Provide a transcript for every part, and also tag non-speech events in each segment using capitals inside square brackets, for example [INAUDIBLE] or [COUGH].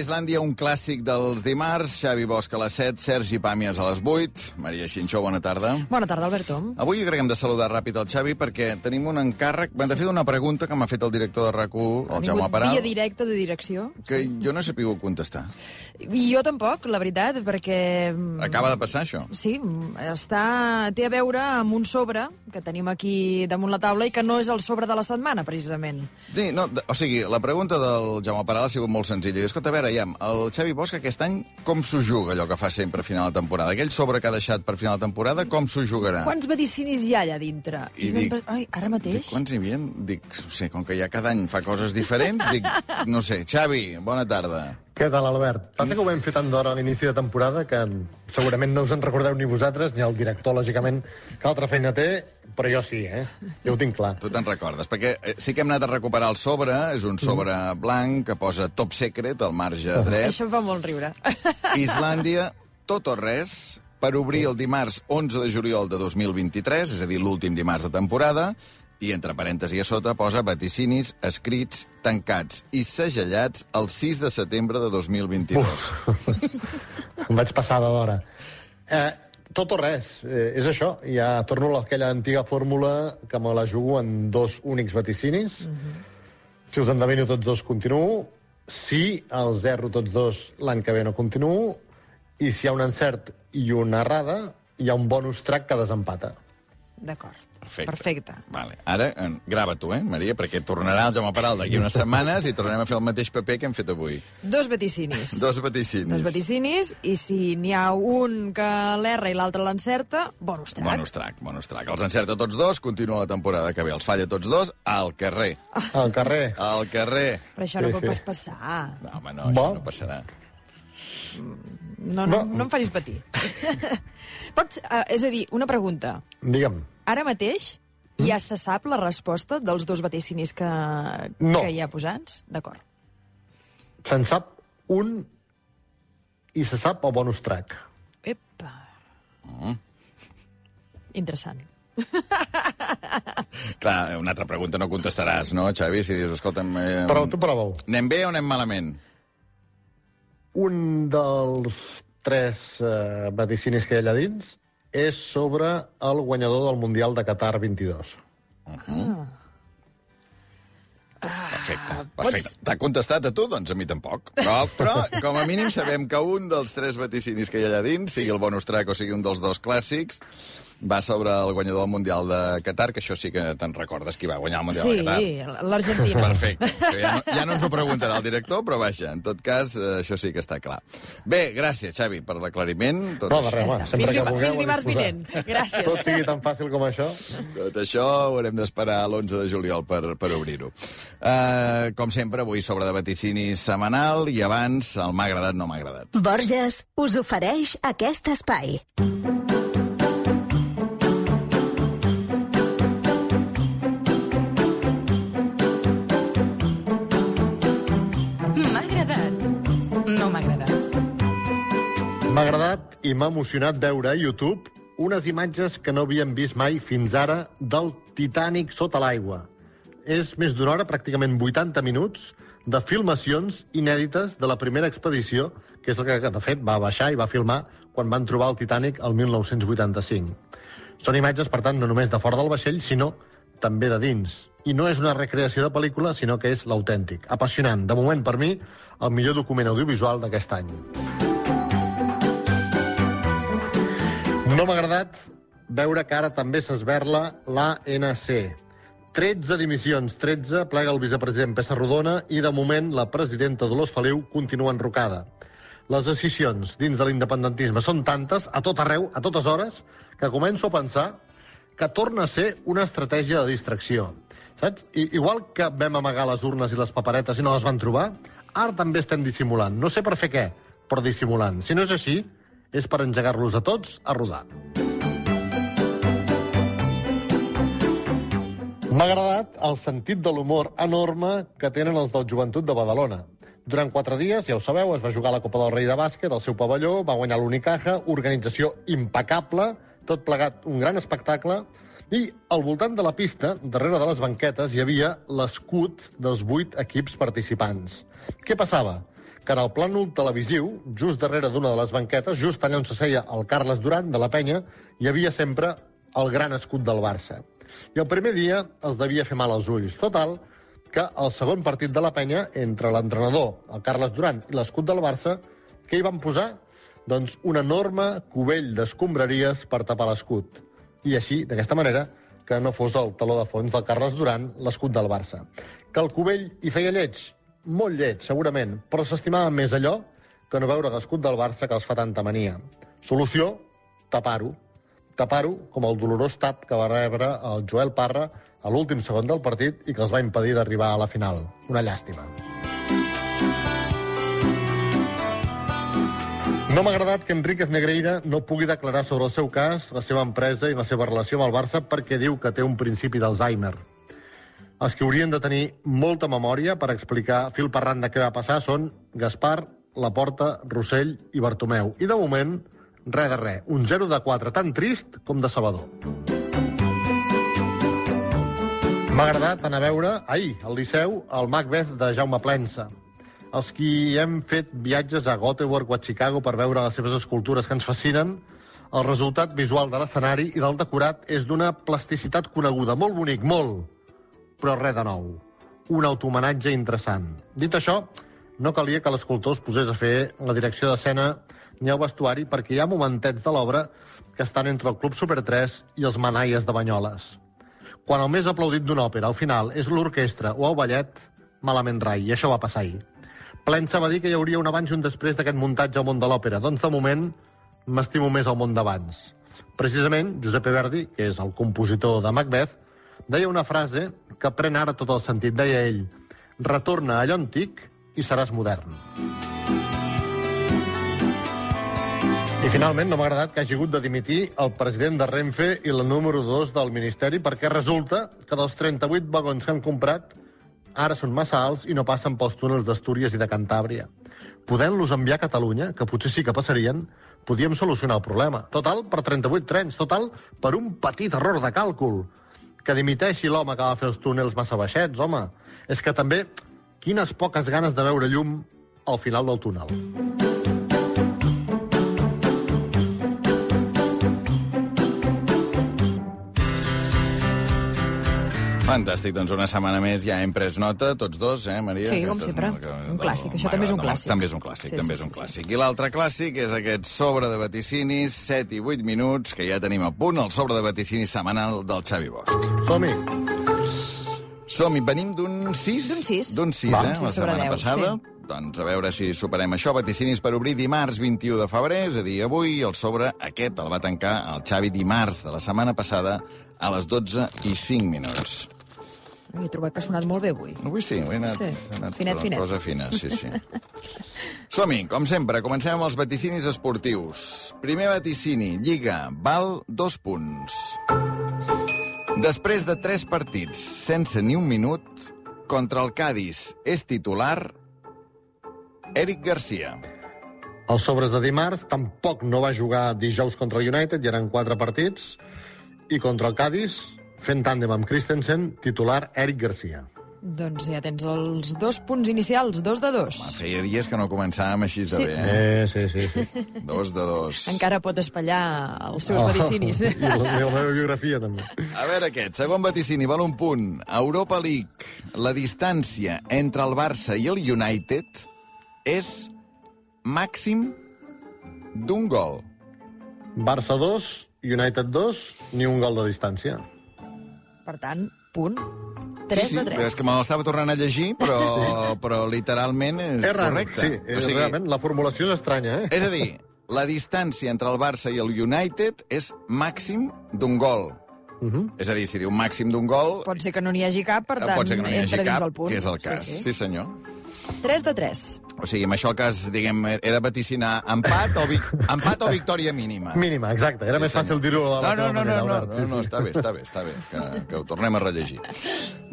Islàndia, un clàssic dels dimarts. Xavi Bosch a les 7, Sergi Pàmies a les 8. Maria Xinxó, bona tarda. Bona tarda, Alberto. Avui crec que hem de saludar ràpid el Xavi perquè tenim un encàrrec... M'han de fer una pregunta que m'ha fet el director de RAC1, el Jaume Paral, Via directa de direcció. que jo no he sabut contestar. I jo tampoc, la veritat, perquè... mm, Acaba de passar, això? Sí, està, té a veure amb un sobre que tenim aquí damunt la taula i que no és el sobre de la setmana, precisament. Sí, no, o sigui, la pregunta del Jaume Paral ha sigut molt senzilla. Escolta, a veure, ja, el Xavi Bosch aquest any com s'ho juga, allò que fa sempre a final de temporada? Aquell sobre que ha deixat per final de temporada, com s'ho jugarà? Quants medicinis hi ha allà dintre? I vam dic- pe- Ai, ara mateix? Dic, quants hi havia? Dic, no sé, com que ja cada any fa coses diferents, dic, no sé. Xavi, bona tarda. Què tal, Albert? Passa que ho vam fer tant d'hora a l'inici de temporada que segurament no us en recordeu ni vosaltres, ni el director, lògicament, que altra feina té, però jo sí, eh? Ja ho tinc clar. Tu te'n recordes? Perquè eh, sí que hem anat a recuperar el sobre, és un sobre blanc que posa top secret al marge dret. Això em fa molt riure. [LAUGHS] Islàndia, tot o res, per obrir el dimarts 11 de juliol de 2023, és a dir, l'últim dimarts de temporada, i entre parèntesi a sota posa vaticinis escrits, tancats i segellats el 6 de setembre de 2022. Em vaig passar d'hora. Eh, tot o res, eh, és això. Ja torno a aquella antiga fórmula que me la jugo en dos únics vaticinis. Si els endevino tots dos, continuo. Si el zero tots dos l'any que ve no continuo. I si hi ha un encert i una errada, hi ha un bonus track que desempata. D'acord. Perfecte. Perfecte. Vale. Ara, grava tu, eh, Maria, perquè tornarà el Jaume Paral d'aquí unes setmanes i tornarem a fer el mateix paper que hem fet avui. Dos vaticinis. Dos vaticinis. Dos vaticinis, i si n'hi ha un que l'erra i l'altre l'encerta, bonus track. Bonus track, bonus track. Els encerta tots dos, continua la temporada que ve. Els falla tots dos al carrer. Al carrer. Al carrer. Però això no Sí, pot sí. pas passar. No, home, no, Bo. això no passarà. No, no, no em facis patir. [LAUGHS] Pots, uh, és a dir, una pregunta. Digue'm. Ara mateix ja se sap la resposta dels dos vaticinis que, No. que hi ha posats? D'acord. Se'n sap un i se sap el bonus track. Epa. Interessant. [LAUGHS] Clar, una altra pregunta no contestaràs, no, Xavi? Si dius, escolta'm... Eh, Però tu prova-ho. Anem bé o anem malament? Un dels tres eh, vaticinis que hi ha allà dins és sobre el guanyador del Mundial de Qatar 22. Perfecte, Ah, perfecte. pots- T'ha contestat a tu? Doncs a mi tampoc. Però, però, com a mínim, sabem que un dels tres vaticinis que hi ha allà dins, sigui el bonus track o sigui un dels dos clàssics, va sobre el guanyador del Mundial de Qatar, que això sí que te'n recordes qui va guanyar el Mundial Sí, de Qatar. l'Argentina. Perfecte. Ja no, ja no ens ho [LAUGHS] preguntarà el director, però vaja, en tot cas, eh, això sí que està clar. Bé, gràcies, Xavi, per l'aclariment. Tot, No, de res, sempre Fins, que vulgueu, fins dimarts vinent. Gràcies. Tot sigui tan fàcil com això. tot això ho haurem d'esperar l'11 de juliol per, per obrir-ho. Uh, com sempre, avui sobre de vaticinis setmanal i abans el m'ha agradat, no m'ha agradat. Borges us ofereix aquest espai. M'ha i m'ha emocionat veure a YouTube unes imatges que no havíem vist mai fins ara del Titanic sota l'aigua. És més d'una hora, pràcticament 80 minuts, de filmacions inèdites de la primera expedició, que és el que, de fet, va baixar i va filmar quan van trobar el Titanic el 1985. Són imatges, per tant, no només de fora del vaixell, sinó també de dins. I no és una recreació de pel·lícula, sinó que és l'autèntic. Apassionant. De moment, per mi, el millor document audiovisual d'aquest any. No m'ha agradat veure que ara també s'esberla l'ANC. 13 dimissions, 13 plega el vicepresident Pessarrodona i, de moment, la presidenta Dolors Feliu continua enrocada. Les decisions dins de l'independentisme són tantes, a tot arreu, a totes hores, que començo a pensar que torna a ser una estratègia de distracció. Saps? I, igual que vam amagar les urnes i les paperetes i no les van trobar, ara també estem dissimulant. No sé per fer què, però dissimulant. Si no és així, és per engegar-los a tots a rodar. M'ha agradat el sentit de l'humor enorme que tenen els del Joventut de Badalona. Durant quatre dies, ja ho sabeu, es va jugar la Copa del Rei de bàsquet al seu pavelló, va guanyar l'Unicaja, organització impecable, tot plegat un gran espectacle, i al voltant de la pista, darrere de les banquetes, hi havia l'escut dels vuit equips participants. Què passava? Que en el plànol televisiu, just darrere d'una de les banquetes, just allà on se seia el Carles Duran, de la penya, hi havia sempre el gran escut del Barça. I el primer dia els devia fer mal als ulls. Total, que el segon partit de la penya, entre l'entrenador, el Carles Duran, i l'escut del Barça, què hi van posar? Doncs un enorme cubell d'escombraries per tapar l'escut. I així, d'aquesta manera, que no fos el taló de fons del Carles Duran, l'escut del Barça. Que el cubell hi feia lleig? Molt lleig, segurament, però s'estimava més allò que no veure l'escut del Barça que els fa tanta mania. Solució? Tapar-ho. Tapar-ho com el dolorós tap que va rebre el Joel Parra a l'últim segon del partit i que els va impedir d'arribar a la final. Una llàstima. No m'ha agradat que Enríquez Negreira no pugui declarar sobre el seu cas, la seva empresa i la seva relació amb el Barça perquè diu que té un principi d'Alzheimer. Els que haurien de tenir molta memòria per explicar fil per randa què va passar són Gaspar, Laporta, Rossell i Bartomeu. I de moment, res de res. Un 0 de 4 tan trist com de sabador. M'ha agradat anar a veure, ahir, al Liceu, el Macbeth de Jaume Plensa. Els qui hem fet viatges a Göteborg o a Chicago per veure les seves escultures que ens fascinen, el resultat visual de l'escenari i del decorat és d'una plasticitat coneguda, molt bonic, molt, però res de nou. Un autohomenatge interessant. Dit això, no calia que l'escultor es posés a fer la direcció d'escena ni el vestuari perquè hi ha momentets de l'obra que estan entre el Club Super 3 i els manaies de Banyoles. Quan el més aplaudit d'una òpera al final és l'orquestra o el ballet, malament rai, i això va passar ahir. Plensa va dir que hi hauria un abans i un després d'aquest muntatge al món de l'òpera. Doncs, de moment, m'estimo més al món d'abans. Precisament, Giuseppe Verdi, que és el compositor de Macbeth, deia una frase que pren ara tot el sentit. Deia ell, retorna a allò antic i seràs modern. I finalment no m'ha agradat que hagi hagut de dimitir el president de Renfe i la número 2 del Ministeri perquè resulta que dels 38 vagons que han comprat ara són massa alts i no passen pels túnels d'Astúries i de Cantàbria. Podent-los enviar a Catalunya, que potser sí que passarien, podíem solucionar el problema. Total, per 38 trens. Total, per un petit error de càlcul. Que dimiteixi l'home que va fer els túnels massa baixets, home. És que també, quines poques ganes de veure llum al final del túnel. Fantàstic, doncs una setmana més ja hem pres nota, tots dos, eh, Maria? Sí, com Aquestes- sempre. que- Un clàssic, això també és un clàssic. També és un clàssic, Sí, també sí, és un sí, clàssic. I l'altre clàssic és aquest sobre de vaticinis, 7 i 8 minuts, que ja tenim a punt, el sobre de vaticinis setmanal del Xavi Bosch. Som-hi! Som-hi, venim d'un 6? D'un sis. D'un 6, Va. eh, Sí, la setmana deu, passada. sí. Doncs a veure si superem això. Vaticinis per obrir dimarts 21 de febrer, és a dir, avui el sobre aquest el va tancar el Xavi dimarts de la setmana passada a les 12 i 5 minuts. He trobat que ha sonat molt bé avui. Avui sí, avui ha anat, Sí, ha anat finet, finet. cosa fina, sí, sí. [LAUGHS] Som-hi, com sempre, comencem amb els vaticinis esportius. Primer vaticini, Lliga, val dos punts. Després de tres partits sense ni un minut, contra el Cádiz és titular Eric Garcia. Els sobres de dimarts tampoc no va jugar dijous contra el United, i eren quatre partits, i contra el Cádiz, fent tàndem amb Christensen, titular Eric Garcia. Doncs ja tens els dos punts inicials, dos de dos. Feia dies que no començàvem així de Sí. bé, eh? Eh, sí, sí, sí. Dos de dos. Encara pot espellar els seus Oh, vaticinis. [LAUGHS] I la, i la meva biografia, també. A veure aquest, segon vaticini, val un punt. Europa League, la distància entre el Barça i el United és màxim d'un gol. Barça 2, United 2, ni un gol de distància. Per tant, punt. 3 sí, sí, de 3. és que me l'estava tornant a llegir, però, [LAUGHS] però literalment és, És raro, correcte. sí. És, realment, la formulació és estranya, eh? és a dir, la distància entre el Barça i el United és màxim d'un gol. Uh -huh. És a dir, si diu màxim d'un gol, Pot ser que no n'hi hagi cap, per tant, pot ser que no hi hagi entra dins cap, del punt. que és el cas. Sí, Sí, sí. sí senyor. 3 de 3. O sigui, amb això el cas, diguem, he de vaticinar empat o, vic empat o victòria mínima. Mínima, exacte. Era Sí, més fàcil dir-ho a la no, no, no, manera, no, no, Albert. no, no, està bé, està bé, està bé, que, que ho tornem a rellegir.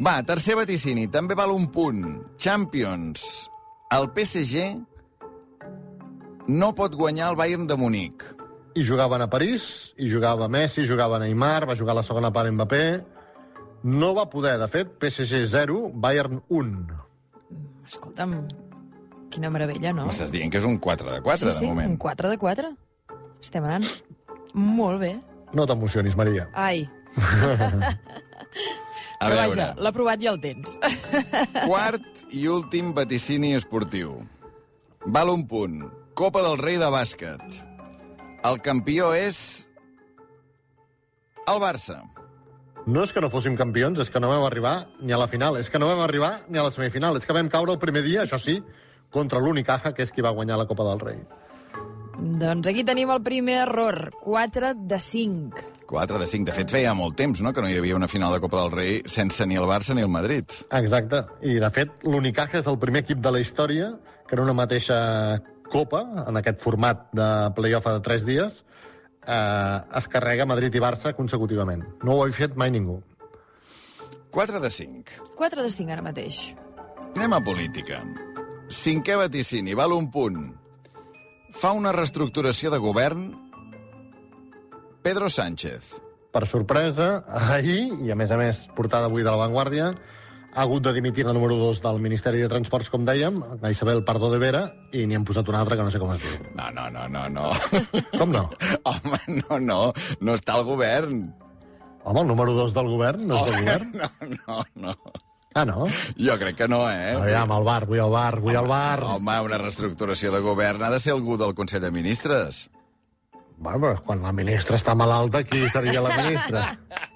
Va, tercer vaticini, també val un punt. Champions. El PSG no pot guanyar el Bayern de Munic. I jugaven a París, i jugava Messi, jugava Neymar, va jugar la segona part Mbappé. No va poder, de fet, PSG 0, Bayern 1. Escolta'm, què quina meravella, no? M'estàs dient que és un 4 de 4, sí, sí, de moment. un 4 de 4. Estem anant molt bé. No t'emocionis, Maria. Ai, [LAUGHS] A però veure, vaja, l'ha provat i el tens. [LAUGHS] quart i últim vaticini esportiu. Val un punt. Copa del Rei de bàsquet. El campió és... El Barça. No és que no fóssim campions, és que no vam arribar ni a la final, és que no vam arribar ni a la semifinal, és que vam caure el primer dia, això sí, contra l'Unicaja, que és qui va guanyar la Copa del Rei. doncs aquí tenim el primer error. 4 de 5. 4 de 5. De fet, feia molt temps no? que no hi havia una final de Copa del Rei sense ni el Barça ni el Madrid. Exacte, i de fet l'Unicaja és el primer equip de la història que en una mateixa Copa, en aquest format de playoff de 3 dies, eh, es carrega Madrid i Barça consecutivament. No ho ha fet mai ningú. 4 de 5. 4 de 5 ara mateix. Anem a política. Cinquè vaticini, val un punt. Fa una reestructuració de govern Pedro Sánchez. Per sorpresa, ahir, i a més a més portada avui de la Vanguardia, ha hagut de dimitir la número 2 del Ministeri de Transports, com dèiem, la Isabel Pardo de Vera, i n'hi han posat una altra que no sé com es diu. No, no, no, no, no. [LAUGHS] Com no? Home, no, no, no està al govern. Home, el número 2 del govern no és del govern? [LAUGHS] No, no, no. Ah, no? Jo crec que no, eh? Aviam, al bar, vull al bar, vull al bar. Home, una reestructuració de govern ha de ser algú del Consell de Ministres. Bueno, quan la ministra està malalta, qui seria la ministra?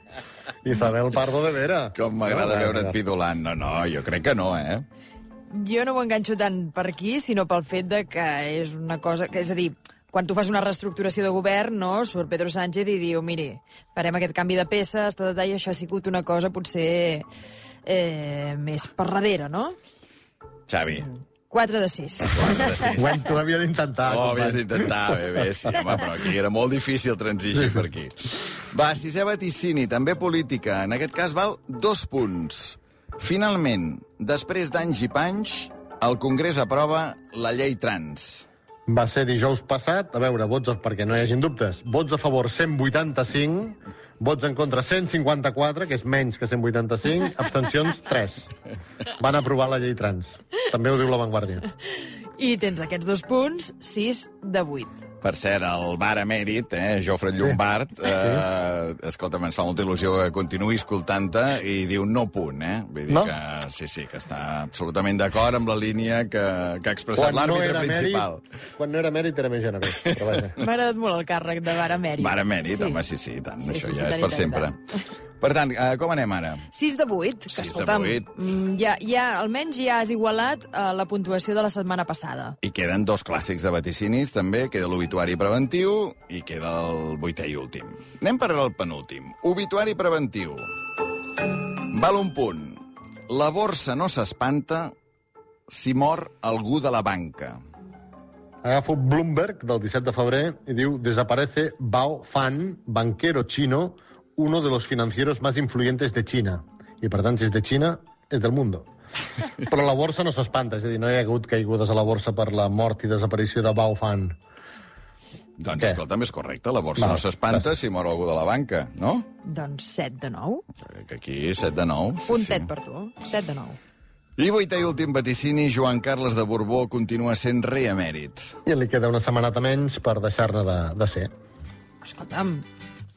[LAUGHS] Isabel Pardo de Vera. Com m'agrada No, veure't pidolant. No, no, jo crec que no, eh? Jo no ho enganxo tant per aquí, sinó pel fet de que és una cosa... Que, és a dir, quan tu fas una reestructuració de govern, no, surt Pedro Sánchez i diu, miri, farem aquest canvi de peces, ta, ta, i això ha sigut una cosa potser eh, més per darrere, no? Xavi, 4 de 6. 4 de 6. Ho ho havies d'intentar. Oh, havies d'intentar, bé, bé, sí, home, però aquí era molt difícil transigir per aquí. Va, sisè vaticini, també política. En aquest cas val dos punts. Finalment, després d'anys i panys, el Congrés aprova la llei trans. Va ser dijous passat, a veure, vots, perquè no hi hagin dubtes, vots a favor 185, vots en contra 154, que és menys que 185, abstencions 3. Van aprovar la llei trans. També ho diu la Vanguardia. I tens aquests dos punts, 6 de 8. Per cert, el bar emèrit, eh, Jofre Llombard, eh, escolta'm, ens fa molta il·lusió que continuï escoltant-te i diu no punt, eh? Vull dir No? que sí, sí, que està absolutament d'acord amb la línia que, que ha expressat no, l'àrbitre era principal. mèrit, quan no era mèrit era més generós. Però vaja. M'ha agradat molt el càrrec de Vara Mèrit. Bar emèrit, sí. home, sí, sí, tant, Sí, això sí, sí, ja tant és per tant, sempre. tant. Per tant, eh, com anem ara? 6 de 8, que Sis de escolta'm, vuit. mm, ja, ja, almenys ja has igualat uh, la puntuació de la setmana passada. I queden dos clàssics de vaticinis, també. Queda l'obituari preventiu i queda el vuitè i últim. Anem per al penúltim. Obituari preventiu. Val un punt. La borsa no s'espanta si mor algú de la banca. Agafo Bloomberg del 17 de febrer i diu desaparece Bao Fan, banquero chino, uno de los financieros más influyentes de China. I, per tant, si és de Xina, és del mundo. Però la borsa no s'espanta, és a dir, no hi ha hagut caigudes a la borsa per la mort i desaparició de Bao Fan. Doncs, Què? escolta, és correcte. La borsa Val, no s'espanta si mor algú de la banca, no? Doncs 7 de 9. Crec que aquí 7 de 9. Puntet per tu. 7 de 9. I vuitè i últim vaticini, Joan Carles de Borbó continua sent rei emèrit. I li queda una setmanata menys per deixar-ne de, de ser. Escolta'm,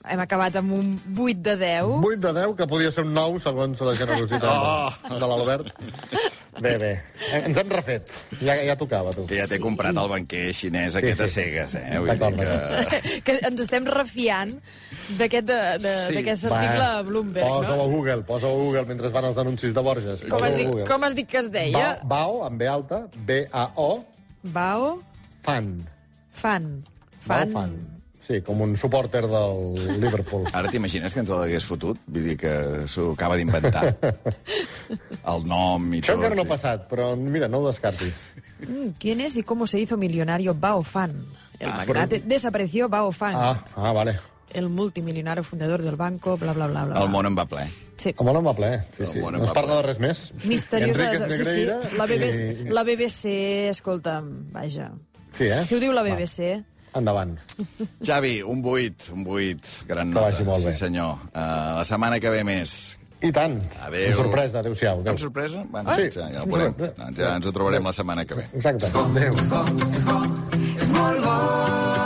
hem acabat amb un 8 de 10. 8 de 10, que podia ser un 9, segons la generositat Oh. de, l'Albert. Bé, bé. Ens hem refet. Ja, ja tocava, tu. Ja té sí. comprat el banquer xinès aquest a sí. cegues, eh? Vull dir que... [LAUGHS] Que ens estem refiant d'aquest de- de- Sí. article a Bloomberg, Posa-ho a no? Google, posa-ho a Google mentre van els anuncis de Borges. Com has, a dit, com has dit que es deia? Bao, Bao, amb B alta, B-A-O, Bao fan. Fan. Bao Fan. Sí, com un supporter del Liverpool. [LAUGHS] Ara t'imagines que ens l'hagués fotut? Vull dir que s'ho acaba d'inventar. [LAUGHS] El nom i Això tot. encara no ha passat, però mira, no ho descartis. Mm, ¿Quién es y cómo se hizo millonario Bao Fan? El Ah, magnate desapareció Bao Fan. Ah, ah, vale. El multimillonario fundador del banco, bla, bla, bla, bla. El món en va ple. Sí. Com no va ple. Sí, El sí. món No en es va parla ple. de res més. Misteriosa... Enrique sí, sí. La BBC, i- la BBC, escolta'm, vaja. Sí, eh? Si ho diu la BBC... Endavant. Xavi, un buit, un buit. Gran Que nota. vagi molt bé. Sí, senyor. Uh, la setmana que ve més. I tant. Adéu. Amb sorpresa, adéu-siau. Amb Adéu. sorpresa? Bueno, Sí. ja, ja ho veurem. Doncs ja ens ho trobarem la setmana que ve. Exacte. Adéu.